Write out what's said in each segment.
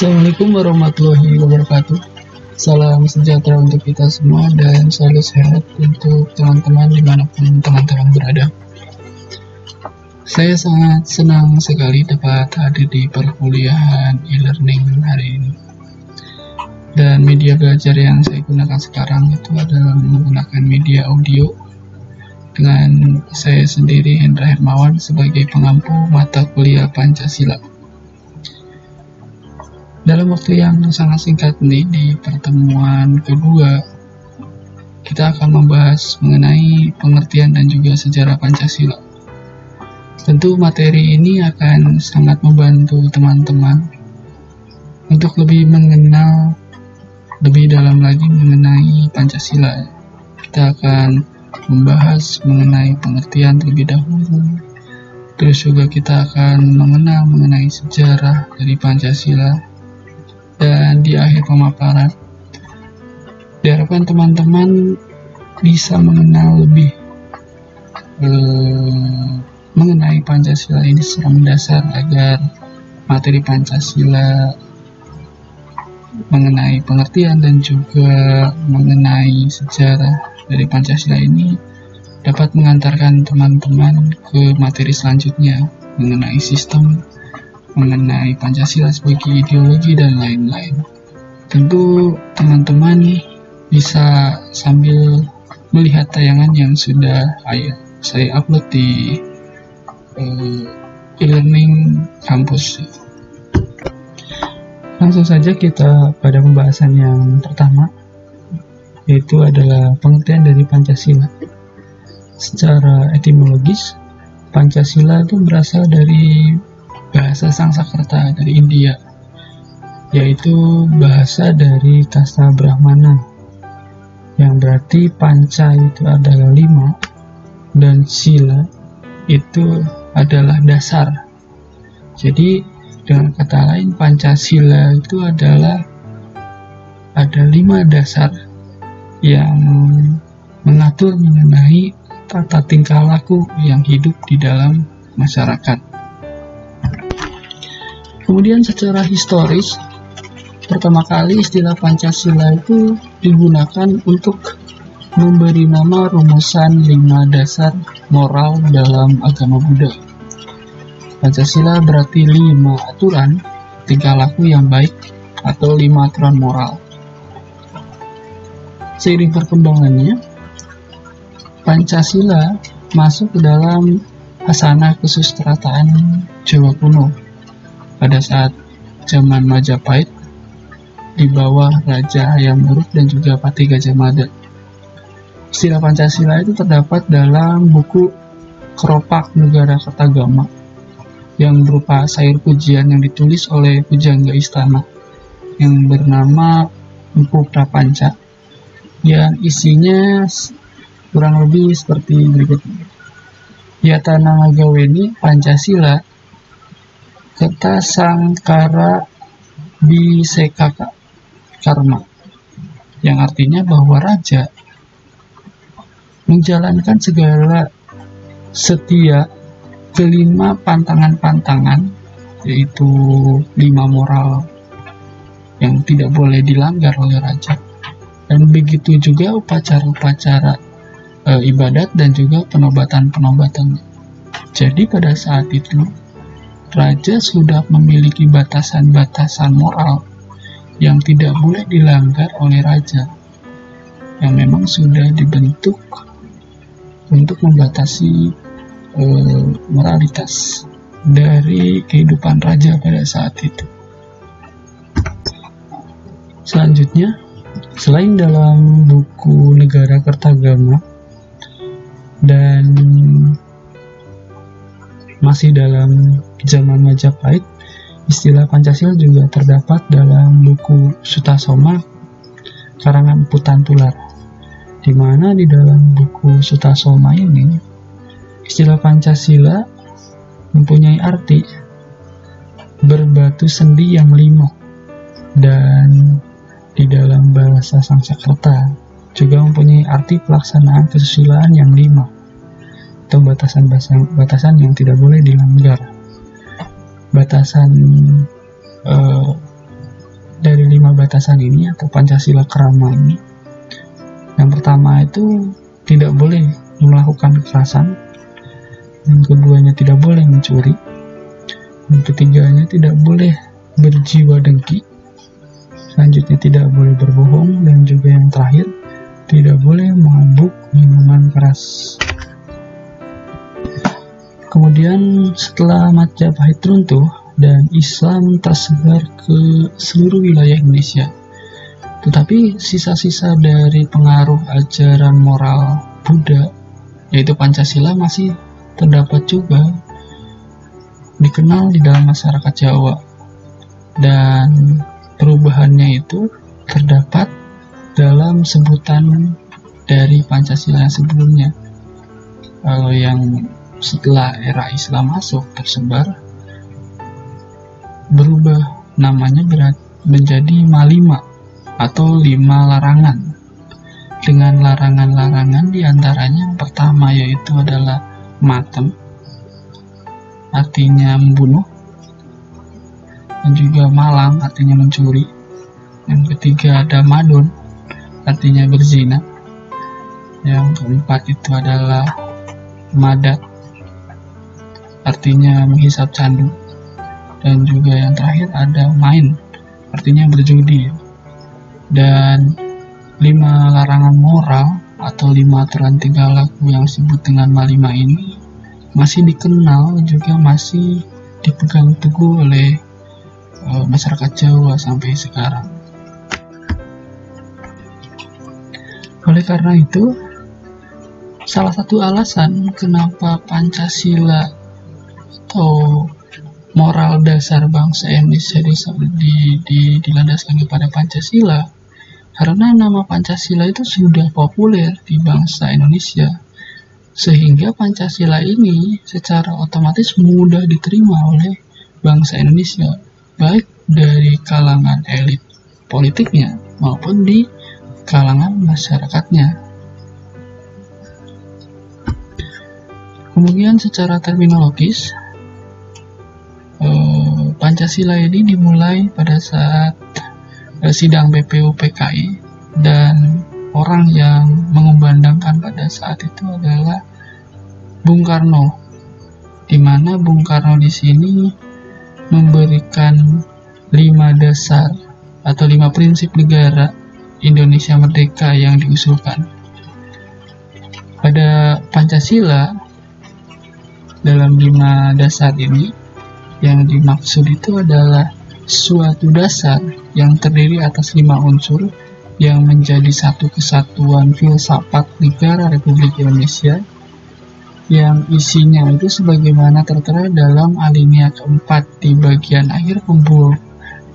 Assalamualaikum warahmatullahi wabarakatuh. Salam sejahtera untuk kita semua dan selalu sehat untuk teman-teman di mana pun teman-teman berada. Saya sangat senang sekali dapat hadir di perkuliahan e-learning hari ini. Dan media belajar yang saya gunakan sekarang itu adalah menggunakan media audio dengan saya sendiri Hendra Hermawan sebagai pengampu mata kuliah Pancasila. Dalam waktu yang sangat singkat nih di pertemuan kedua, kita akan membahas mengenai pengertian dan juga sejarah Pancasila. Tentu materi ini akan sangat membantu teman-teman untuk lebih mengenal lebih dalam lagi mengenai Pancasila. Kita akan membahas mengenai pengertian terlebih dahulu. Terus juga kita akan mengenal mengenai sejarah dari Pancasila dan di akhir pemaparan. Diharapkan teman-teman bisa mengenal lebih eh, mengenai Pancasila ini secara mendasar agar materi Pancasila mengenai pengertian dan juga mengenai sejarah dari Pancasila ini dapat mengantarkan teman-teman ke materi selanjutnya mengenai sistem mengenai Pancasila sebagai ideologi dan lain-lain. Tentu teman-teman bisa sambil melihat tayangan yang sudah saya upload di uh, e-learning kampus. Langsung saja kita pada pembahasan yang pertama, yaitu adalah pengertian dari Pancasila. Secara etimologis, Pancasila itu berasal dari bahasa Sanskerta dari India, yaitu bahasa dari kasta Brahmana, yang berarti panca itu adalah lima, dan sila itu adalah dasar. Jadi dengan kata lain Pancasila itu adalah ada lima dasar yang mengatur mengenai tata tingkah laku yang hidup di dalam masyarakat. Kemudian secara historis, pertama kali istilah Pancasila itu digunakan untuk memberi nama rumusan lima dasar moral dalam agama Buddha. Pancasila berarti lima aturan tingkah laku yang baik atau lima aturan moral. Seiring perkembangannya, Pancasila masuk ke dalam asana kesustrataan Jawa kuno pada saat zaman Majapahit di bawah Raja Hayam Wuruk dan juga Pati Gajah Mada. Istilah Pancasila itu terdapat dalam buku Keropak Negara Kertagama yang berupa sayur pujian yang ditulis oleh pujangga istana yang bernama Empu Prapanca yang isinya kurang lebih seperti berikut. Yatana Magaweni Pancasila Kata sangkara bisekaka karma. Yang artinya bahwa raja menjalankan segala setia kelima pantangan-pantangan yaitu lima moral yang tidak boleh dilanggar oleh raja. Dan begitu juga upacara-upacara e, ibadat dan juga penobatan-penobatan. Jadi pada saat itu raja sudah memiliki batasan-batasan moral yang tidak boleh dilanggar oleh raja yang memang sudah dibentuk untuk membatasi e, moralitas dari kehidupan raja pada saat itu. Selanjutnya, selain dalam buku Negara Kertagama dan masih dalam zaman Majapahit, istilah Pancasila juga terdapat dalam buku Sutasoma karangan Putan Tular, di mana di dalam buku Sutasoma ini istilah Pancasila mempunyai arti berbatu sendi yang lima dan di dalam bahasa Sanskerta juga mempunyai arti pelaksanaan kesusilaan yang lima atau batasan-batasan yang tidak boleh dilanggar batasan uh, pembatasan ini atau Pancasila Krama ini. Yang pertama itu tidak boleh melakukan kekerasan. Yang keduanya tidak boleh mencuri. Yang ketiganya tidak boleh berjiwa dengki. Selanjutnya tidak boleh berbohong dan juga yang terakhir tidak boleh mabuk minuman keras. Kemudian setelah Majapahit runtuh dan Islam tersebar ke seluruh wilayah Indonesia. Tetapi sisa-sisa dari pengaruh ajaran moral Buddha, yaitu Pancasila masih terdapat juga dikenal di dalam masyarakat Jawa. Dan perubahannya itu terdapat dalam sebutan dari Pancasila sebelumnya. Kalau yang setelah era Islam masuk tersebar berubah namanya berat menjadi malima atau lima larangan. Dengan larangan-larangan di antaranya yang pertama yaitu adalah matem artinya membunuh dan juga malang artinya mencuri. Yang ketiga ada madon artinya berzina. Yang keempat itu adalah madat artinya menghisap candu. Dan juga yang terakhir ada main. Artinya berjudi. Dan lima larangan moral atau lima aturan tiga laku yang disebut dengan malima ini masih dikenal juga masih dipegang teguh oleh uh, masyarakat Jawa sampai sekarang. Oleh karena itu, salah satu alasan kenapa Pancasila atau moral dasar bangsa Indonesia di, di, di, dilandaskan kepada Pancasila? Karena nama Pancasila itu sudah populer di bangsa Indonesia. Sehingga Pancasila ini secara otomatis mudah diterima oleh bangsa Indonesia baik dari kalangan elit politiknya maupun di kalangan masyarakatnya. Kemudian secara terminologis Pancasila ini dimulai pada saat uh, sidang BPU PKI dan orang yang mengumandangkan pada saat itu adalah Bung Karno, di mana Bung Karno di sini memberikan lima dasar atau lima prinsip negara Indonesia merdeka yang diusulkan. Pada Pancasila, dalam lima dasar ini, yang dimaksud itu adalah suatu dasar yang terdiri atas lima unsur yang menjadi satu kesatuan filsafat negara Republik Indonesia yang isinya itu sebagaimana tertera dalam alinea keempat di bagian akhir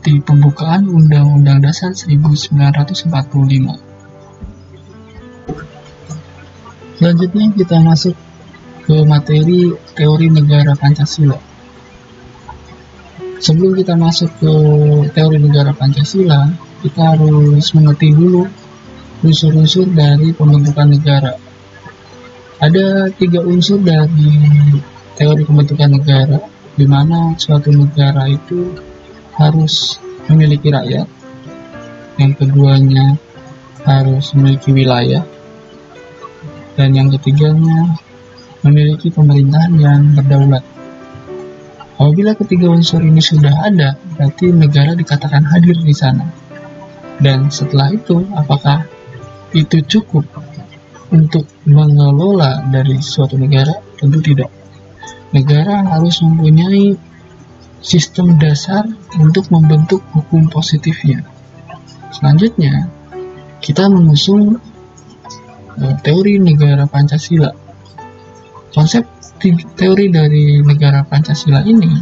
di pembukaan Undang-Undang Dasar 1945. Selanjutnya kita masuk ke materi teori negara Pancasila. Sebelum kita masuk ke teori negara Pancasila, kita harus mengerti dulu unsur-unsur dari pembentukan negara. Ada tiga unsur dari teori pembentukan negara, di mana suatu negara itu harus memiliki rakyat, yang keduanya harus memiliki wilayah, dan yang ketiganya memiliki pemerintahan yang berdaulat. Apabila ketiga unsur ini sudah ada, berarti negara dikatakan hadir di sana. Dan setelah itu, apakah itu cukup untuk mengelola dari suatu negara? Tentu tidak. Negara harus mempunyai sistem dasar untuk membentuk hukum positifnya. Selanjutnya, kita mengusung uh, teori negara Pancasila. Konsep teori dari negara Pancasila ini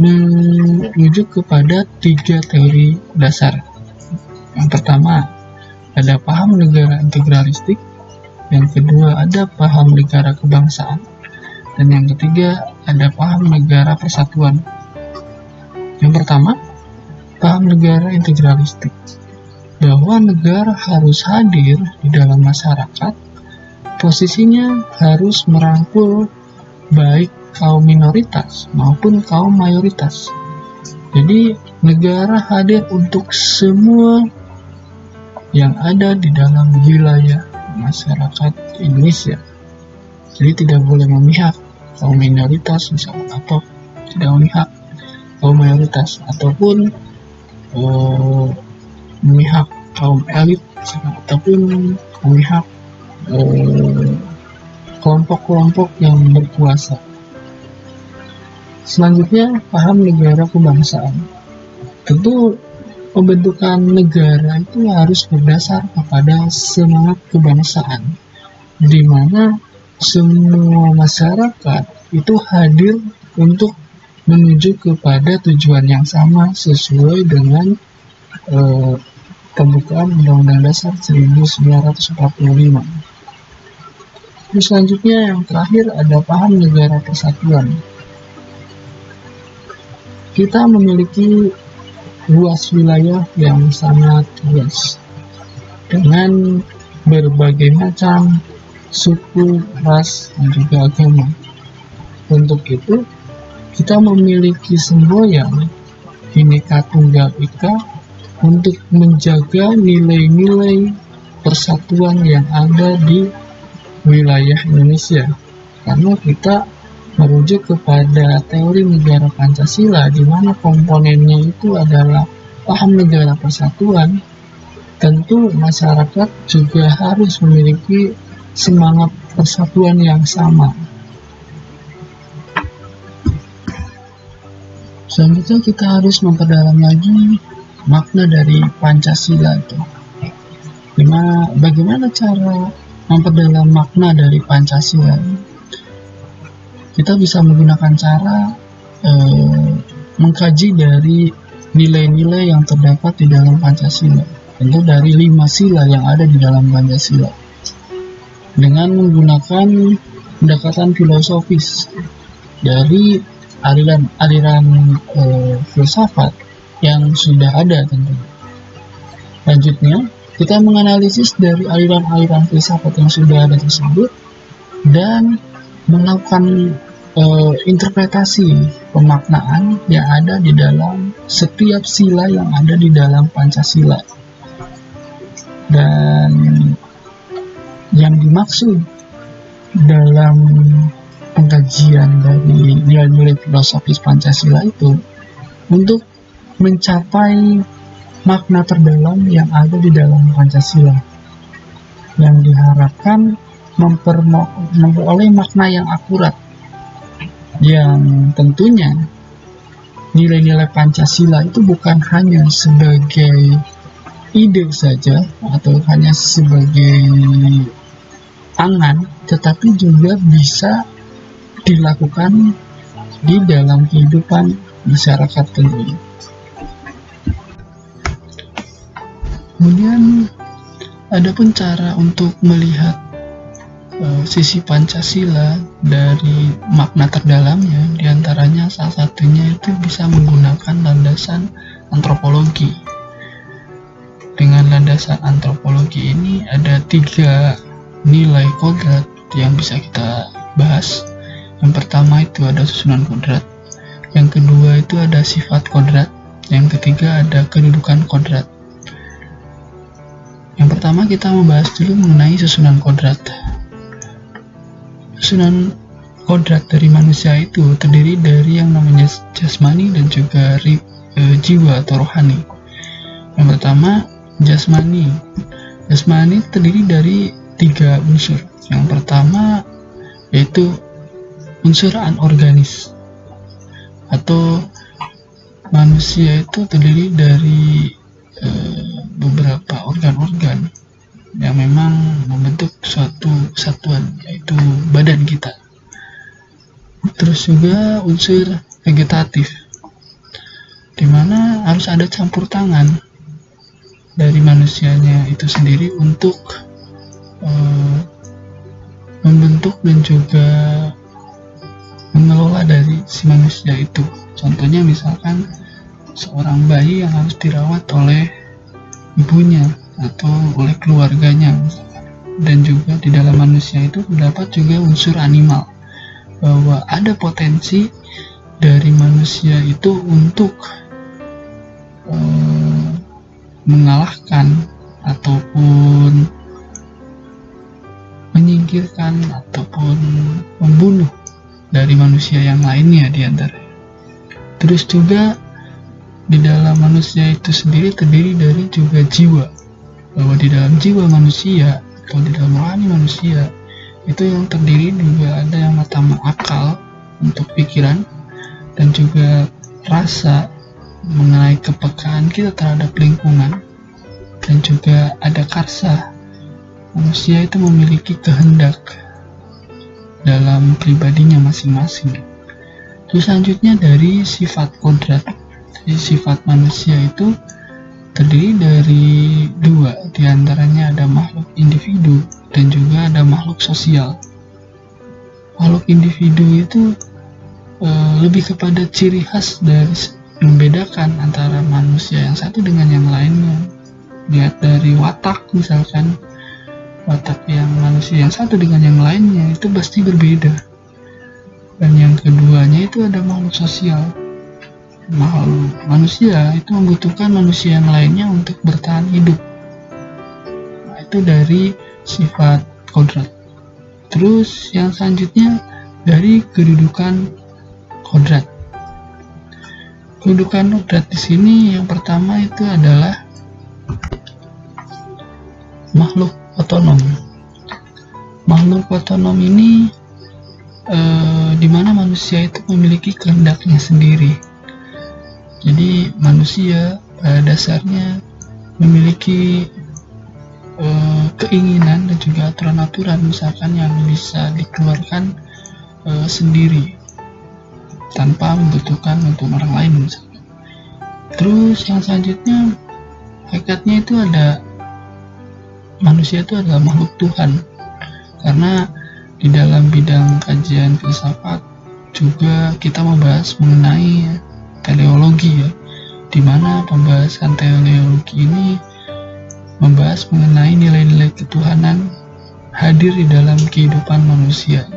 merujuk kepada tiga teori dasar. Yang pertama, ada paham negara integralistik, yang kedua ada paham negara kebangsaan, dan yang ketiga ada paham negara persatuan. Yang pertama, paham negara integralistik, bahwa negara harus hadir di dalam masyarakat posisinya harus merangkul baik kaum minoritas maupun kaum mayoritas. Jadi negara hadir untuk semua yang ada di dalam wilayah masyarakat Indonesia. Jadi tidak boleh memihak kaum minoritas misalnya atau tidak memihak kaum mayoritas ataupun uh, memihak kaum elit ataupun memihak eh, kelompok-kelompok yang berkuasa. Selanjutnya, paham negara kebangsaan. Tentu pembentukan negara itu harus berdasar kepada semangat kebangsaan, di mana semua masyarakat itu hadir untuk menuju kepada tujuan yang sama sesuai dengan eh, pembukaan Undang-Undang Dasar 1945. Terus selanjutnya yang terakhir ada paham negara persatuan. Kita memiliki luas wilayah yang sangat luas dengan berbagai macam suku, ras, dan juga agama. Untuk itu, kita memiliki semboyan Bhinneka Tunggal Ika untuk menjaga nilai-nilai persatuan yang ada di wilayah Indonesia. Karena kita merujuk kepada teori negara Pancasila di mana komponennya itu adalah paham negara persatuan, tentu masyarakat juga harus memiliki semangat persatuan yang sama. Selanjutnya kita harus memperdalam lagi makna dari Pancasila itu. Di mana, bagaimana cara memperdalam makna dari Pancasila? kita bisa menggunakan cara eh, mengkaji dari nilai-nilai yang terdapat di dalam Pancasila tentu dari lima sila yang ada di dalam Pancasila dengan menggunakan pendekatan filosofis dari aliran-aliran eh, filsafat yang sudah ada tentu. Selanjutnya, kita menganalisis dari aliran-aliran filsafat yang sudah ada tersebut dan melakukan uh, interpretasi pemaknaan yang ada di dalam setiap sila yang ada di dalam Pancasila. Dan yang dimaksud dalam pengkajian dari nilai-nilai filosofis Pancasila itu untuk mencapai makna terdalam yang ada di dalam Pancasila yang diharapkan memperoleh makna yang akurat yang tentunya nilai-nilai Pancasila itu bukan hanya sebagai ide saja atau hanya sebagai angan, tetapi juga bisa dilakukan di dalam kehidupan masyarakat tentunya. Kemudian ada pun cara untuk melihat uh, sisi Pancasila dari makna terdalamnya. Di antaranya salah satunya itu bisa menggunakan landasan antropologi. Dengan landasan antropologi ini ada tiga nilai kodrat yang bisa kita bahas. Yang pertama itu ada susunan kodrat. Yang kedua itu ada sifat kodrat. Yang ketiga ada kedudukan kodrat yang pertama kita membahas dulu mengenai susunan kodrat Susunan kodrat dari manusia itu terdiri dari yang namanya jasmani dan juga e, jiwa atau rohani. Yang pertama, jasmani. Jasmani terdiri dari tiga unsur. Yang pertama yaitu unsur anorganis atau manusia itu terdiri dari beberapa organ-organ yang memang membentuk suatu satuan yaitu badan kita. Terus juga unsur vegetatif di mana harus ada campur tangan dari manusianya itu sendiri untuk uh, membentuk dan juga mengelola dari si manusia itu. Contohnya misalkan seorang bayi yang harus dirawat oleh ibunya atau oleh keluarganya dan juga di dalam manusia itu terdapat juga unsur animal bahwa ada potensi dari manusia itu untuk mengalahkan ataupun menyingkirkan ataupun membunuh dari manusia yang lainnya di antara. Terus juga di dalam manusia itu sendiri terdiri dari juga jiwa. Bahwa di dalam jiwa manusia atau di dalam rohani manusia itu yang terdiri juga ada yang pertama akal untuk pikiran dan juga rasa mengenai kepekaan kita terhadap lingkungan dan juga ada karsa manusia itu memiliki kehendak dalam pribadinya masing-masing. Terus selanjutnya dari sifat kodrat. Jadi sifat manusia itu terdiri dari dua, di antaranya ada makhluk individu dan juga ada makhluk sosial. Makhluk individu itu e, lebih kepada ciri khas dari membedakan antara manusia yang satu dengan yang lainnya. Lihat dari watak misalkan, watak yang manusia yang satu dengan yang lainnya itu pasti berbeda dan yang keduanya itu ada makhluk sosial makhluk manusia itu membutuhkan manusia yang lainnya untuk bertahan hidup nah, itu dari sifat kodrat terus yang selanjutnya dari kedudukan kodrat kedudukan kodrat di sini yang pertama itu adalah makhluk otonom. Makhluk otonom ini eh, di mana manusia itu memiliki kehendaknya sendiri. Jadi manusia pada dasarnya memiliki eh, keinginan dan juga aturan-aturan misalkan yang bisa dikeluarkan eh, sendiri tanpa membutuhkan untuk orang lain misalkan. Terus yang selanjutnya hakikatnya itu ada manusia itu adalah makhluk Tuhan karena di dalam bidang kajian filsafat juga kita membahas mengenai teleologi ya di mana pembahasan teleologi ini membahas mengenai nilai-nilai ketuhanan hadir di dalam kehidupan manusia.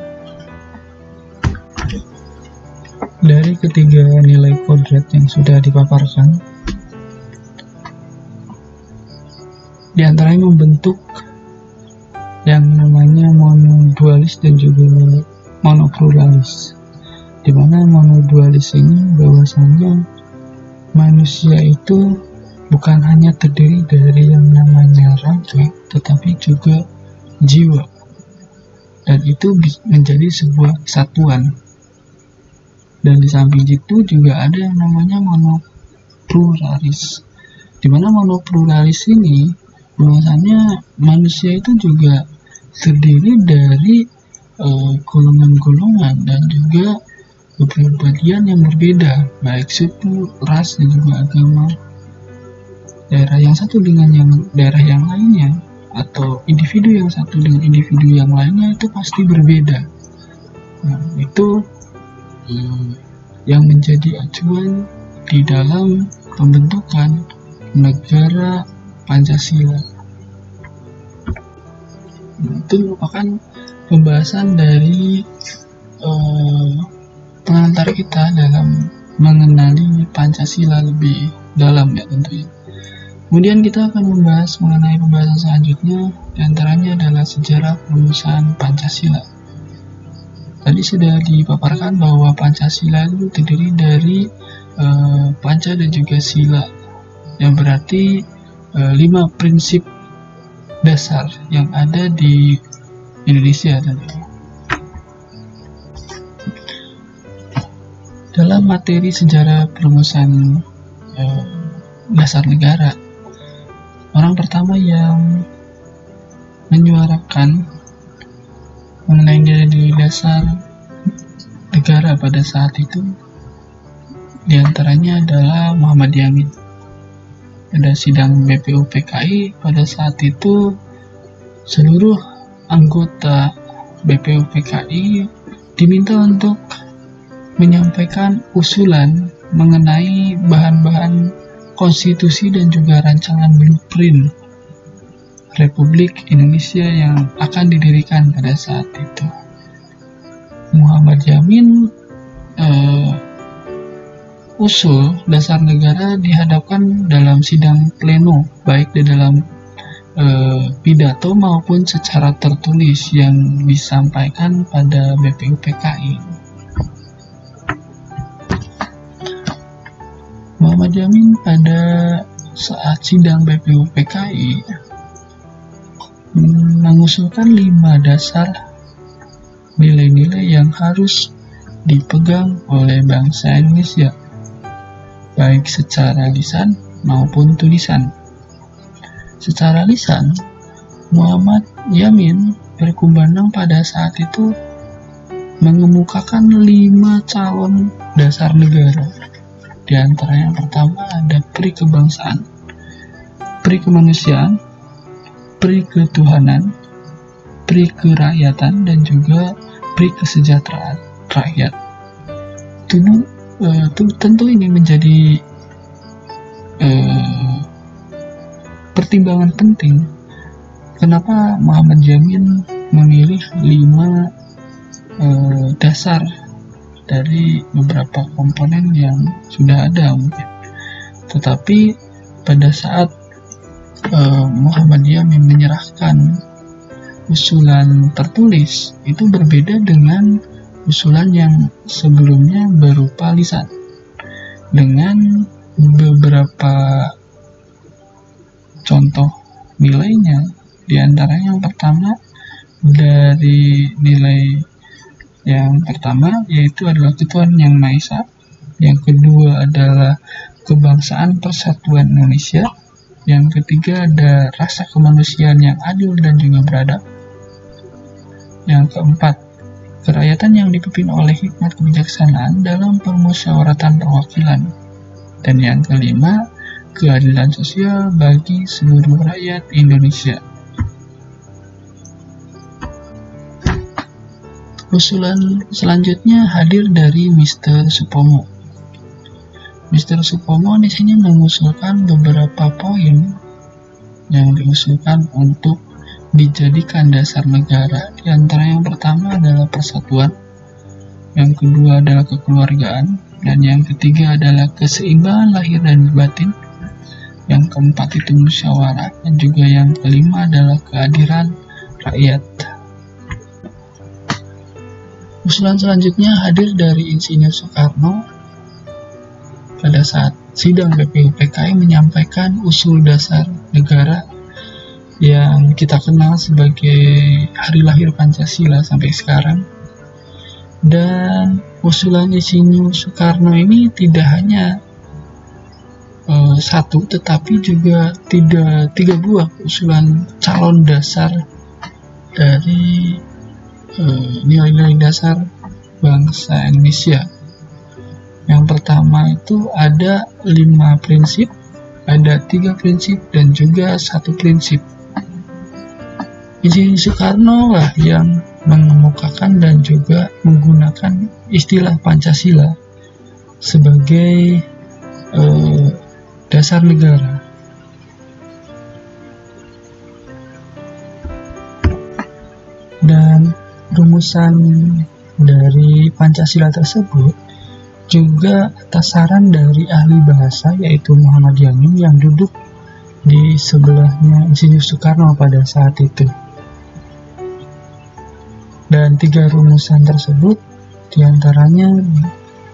Dari ketiga nilai kodrat yang sudah dipaparkan di antaranya membentuk yang namanya monodualis dan juga monopluralis di mana monodualis ini bahwasanya manusia itu bukan hanya terdiri dari yang namanya raga tetapi juga jiwa. Dan itu menjadi sebuah kesatuan. Dan di samping itu juga ada yang namanya monopluralis. Di mana monopluralis ini bahwasanya manusia itu juga terdiri dari eh, golongan-golongan uh, dan juga kepribadian yang berbeda baik suku, ras dan juga agama. Daerah yang satu dengan yang daerah yang lainnya atau individu yang satu dengan individu yang lainnya itu pasti berbeda. Nah, itu hmm, yang menjadi acuan di dalam pembentukan negara Pancasila. Itu merupakan pembahasan dari uh, pengantar kita dalam mengenali Pancasila lebih dalam ya tentunya. Kemudian kita akan membahas mengenai pembahasan selanjutnya, di antaranya adalah sejarah perumusan Pancasila. Tadi sudah dipaparkan bahwa Pancasila itu terdiri dari uh, Panca dan juga Sila, yang berarti uh, lima prinsip dasar yang ada di Indonesia tentunya. Dalam materi sejarah perumusan eh, dasar negara, orang pertama yang menyuarakan mengenai nilai dasar negara pada saat itu di antaranya adalah Muhammad Yamin. Pada sidang BPUPKI pada saat itu seluruh anggota BPUPKI diminta untuk menyampaikan usulan mengenai bahan-bahan konstitusi dan juga rancangan blueprint Republik Indonesia yang akan didirikan pada saat itu. Muhammad Yamin eh, usul dasar negara dihadapkan dalam sidang pleno, baik di dalam e, pidato maupun secara tertulis yang disampaikan pada BPUPKI. Muhammad Yamin pada saat sidang BPUPKI mengusulkan lima dasar nilai-nilai yang harus dipegang oleh bangsa Indonesia baik secara lisan maupun tulisan. Secara lisan, Muhammad Yamin berkumandang pada saat itu mengemukakan lima calon dasar negara. Di antara yang pertama ada pri kebangsaan, pri kemanusiaan, pri ketuhanan, pri kerakyatan, dan juga pri kesejahteraan rakyat. Tentu uh, tentu ini menjadi uh, pertimbangan penting kenapa Muhammad Jamin memilih lima uh, dasar dari beberapa komponen yang sudah ada mungkin. Tetapi pada saat uh, Muhammad Yamin menyerahkan usulan tertulis itu berbeda dengan usulan yang sebelumnya berupa lisan. Dengan beberapa contoh nilainya di antara yang pertama dari nilai yang pertama yaitu adalah ketuhanan yang Maha Esa yang kedua adalah kebangsaan persatuan Indonesia yang ketiga ada rasa kemanusiaan yang adil dan juga beradab yang keempat kerakyatan yang dipimpin oleh hikmat kebijaksanaan dalam permusyawaratan perwakilan. Dan yang kelima, keadilan sosial bagi seluruh rakyat Indonesia. Usulan selanjutnya hadir dari Mr. Supomo. Mr. Supomo di sini mengusulkan beberapa poin yang diusulkan untuk dijadikan dasar negara di antara yang pertama adalah persatuan, yang kedua adalah kekeluargaan, dan yang ketiga adalah keseimbangan lahir dan batin, yang keempat itu musyawarah, dan juga yang kelima adalah kehadiran rakyat. Usulan selanjutnya hadir dari Insinyur Soekarno pada saat sidang BPUPKI menyampaikan usul dasar negara yang kita kenal sebagai hari lahir Pancasila sampai sekarang. Dan usulan Insinyur Soekarno ini tidak hanya uh, satu, tetapi juga tiga, tiga buah usulan calon dasar dari eh, nilai-nilai uh, dasar bangsa Indonesia. Yang pertama itu ada lima prinsip, ada tiga prinsip dan juga satu prinsip. Insinyur Soekarno lah yang mengemukakan dan juga menggunakan istilah Pancasila sebagai eh, dasar negara. Rumusan dari Pancasila tersebut juga atas saran dari ahli bahasa yaitu Muhammad Yamin yang duduk di sebelahnya Insinyur Soekarno pada saat itu. Dan tiga rumusan tersebut di antaranya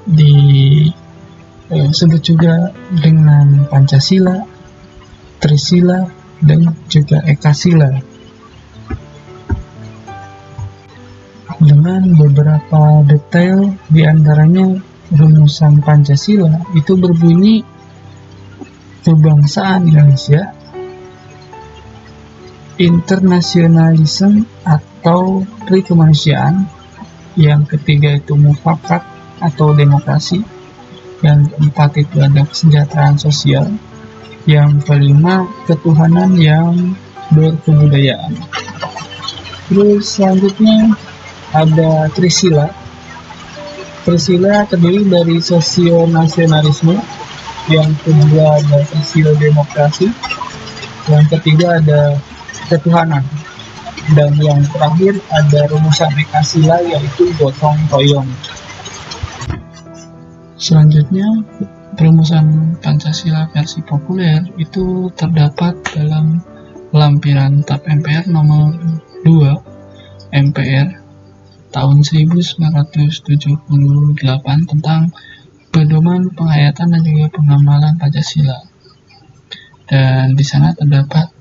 disebut eh, juga dengan Pancasila, Trisila, dan juga Ekasila. Dengan beberapa detail di antaranya rumusan Pancasila. Itu berbunyi kebangsaan Indonesia, internasionalisme atau pri kemanusiaan, yang ketiga itu mufakat atau demokrasi, yang keempat itu ada kesejahteraan sosial, yang kelima ketuhanan yang berkebudayaan. Terus selanjutnya ada Trisila. Trisila terdiri dari sosio nasionalisme, yang kedua ada sosio demokrasi, yang ketiga ada ketuhanan dan yang terakhir ada rumusan Ekasila yaitu gotong royong. Selanjutnya, perumusan Pancasila versi populer itu terdapat dalam lampiran TAP MPR nomor 2 MPR tahun 1978 tentang pedoman penghayatan dan juga pengamalan Pancasila. Dan di sana terdapat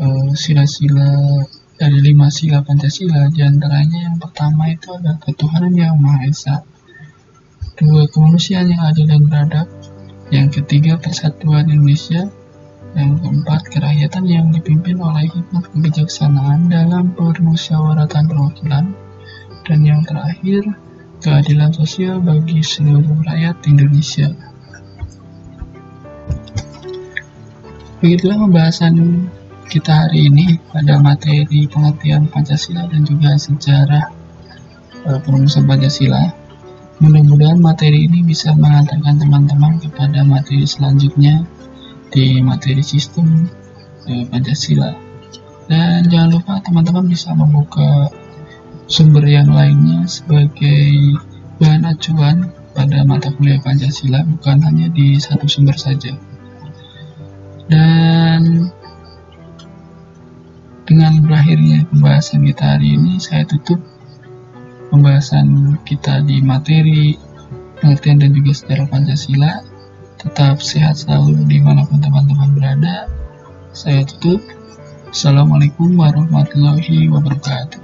uh, sila-sila dari lima sila Pancasila, di antaranya yang pertama itu adalah ketuhanan yang Maha Esa, dua kemanusiaan yang adil dan beradab, yang ketiga persatuan Indonesia, yang keempat kerakyatan yang dipimpin oleh hikmat kebijaksanaan dalam permusyawaratan perwakilan, dan yang terakhir keadilan sosial bagi seluruh rakyat Indonesia. Begitulah pembahasan kita hari ini pada materi pengertian Pancasila dan juga sejarah uh, perumusan Pancasila. Mudah-mudahan materi ini bisa mengantarkan teman-teman kepada materi selanjutnya di materi sistem uh, Pancasila. Dan jangan lupa teman-teman bisa membuka sumber yang lainnya sebagai bahan acuan pada mata kuliah Pancasila bukan hanya di satu sumber saja. Dan dengan berakhirnya pembahasan kita hari ini, saya tutup pembahasan kita di materi pengertian dan juga sejarah Pancasila. Tetap sehat selalu di mana pun teman-teman berada. Saya tutup. Assalamualaikum warahmatullahi wabarakatuh.